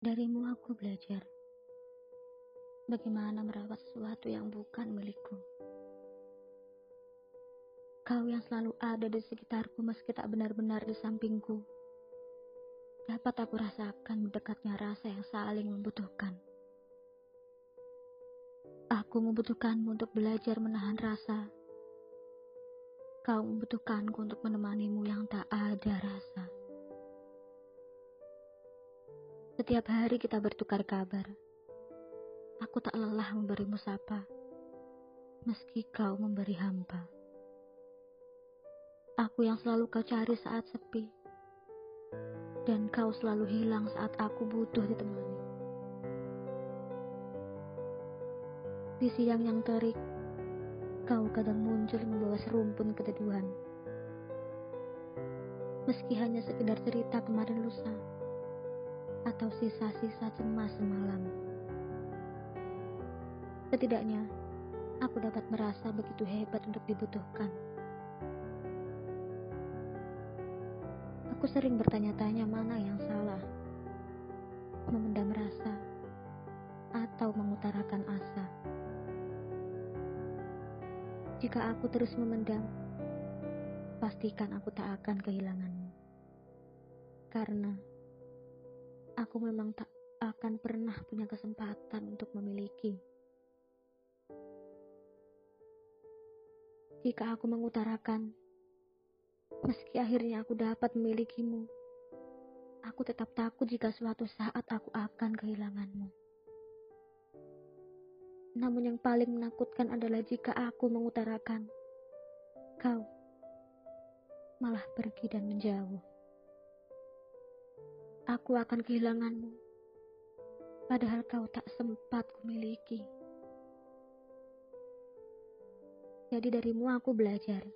Darimu aku belajar bagaimana merawat sesuatu yang bukan milikku. Kau yang selalu ada di sekitarku meski tak benar-benar di sampingku. Dapat aku rasakan mendekatnya rasa yang saling membutuhkan. Aku membutuhkanmu untuk belajar menahan rasa. Kau membutuhkanku untuk menemanimu yang tak ada rasa. Setiap hari kita bertukar kabar. Aku tak lelah memberimu sapa, meski kau memberi hampa. Aku yang selalu kau cari saat sepi, dan kau selalu hilang saat aku butuh ditemani. Di siang yang terik, kau kadang muncul membawa serumpun keteduhan. Meski hanya sekedar cerita kemarin lusa, atau sisa-sisa cemas semalam. Setidaknya, aku dapat merasa begitu hebat untuk dibutuhkan. Aku sering bertanya-tanya mana yang salah. Memendam rasa atau mengutarakan asa. Jika aku terus memendam, pastikan aku tak akan kehilanganmu. Karena aku memang tak akan pernah punya kesempatan untuk memiliki. Jika aku mengutarakan, Meski akhirnya aku dapat memilikimu, aku tetap takut jika suatu saat aku akan kehilanganmu. Namun yang paling menakutkan adalah jika aku mengutarakan, kau malah pergi dan menjauh. Aku akan kehilanganmu, padahal kau tak sempat kumiliki. Jadi darimu aku belajar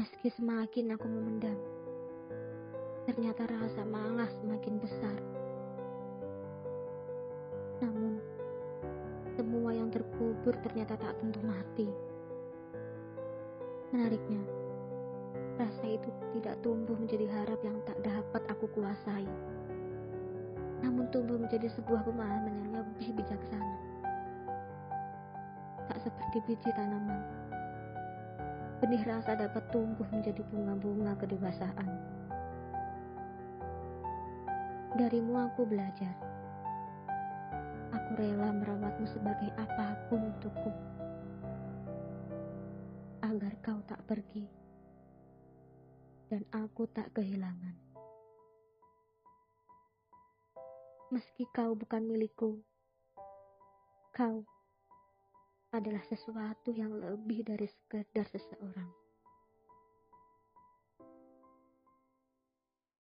Meski semakin aku memendam, ternyata rasa malas semakin besar. Namun, semua yang terkubur ternyata tak tentu mati. Menariknya, rasa itu tidak tumbuh menjadi harap yang tak dapat aku kuasai. Namun tumbuh menjadi sebuah pemahaman yang lebih bijaksana. Tak seperti biji tanaman benih rasa dapat tumbuh menjadi bunga-bunga kedewasaan. Darimu aku belajar. Aku rela merawatmu sebagai apa pun Dan aku tak kehilangan. Meski kau bukan milikku, kau adalah sesuatu yang lebih dari sekedar seseorang.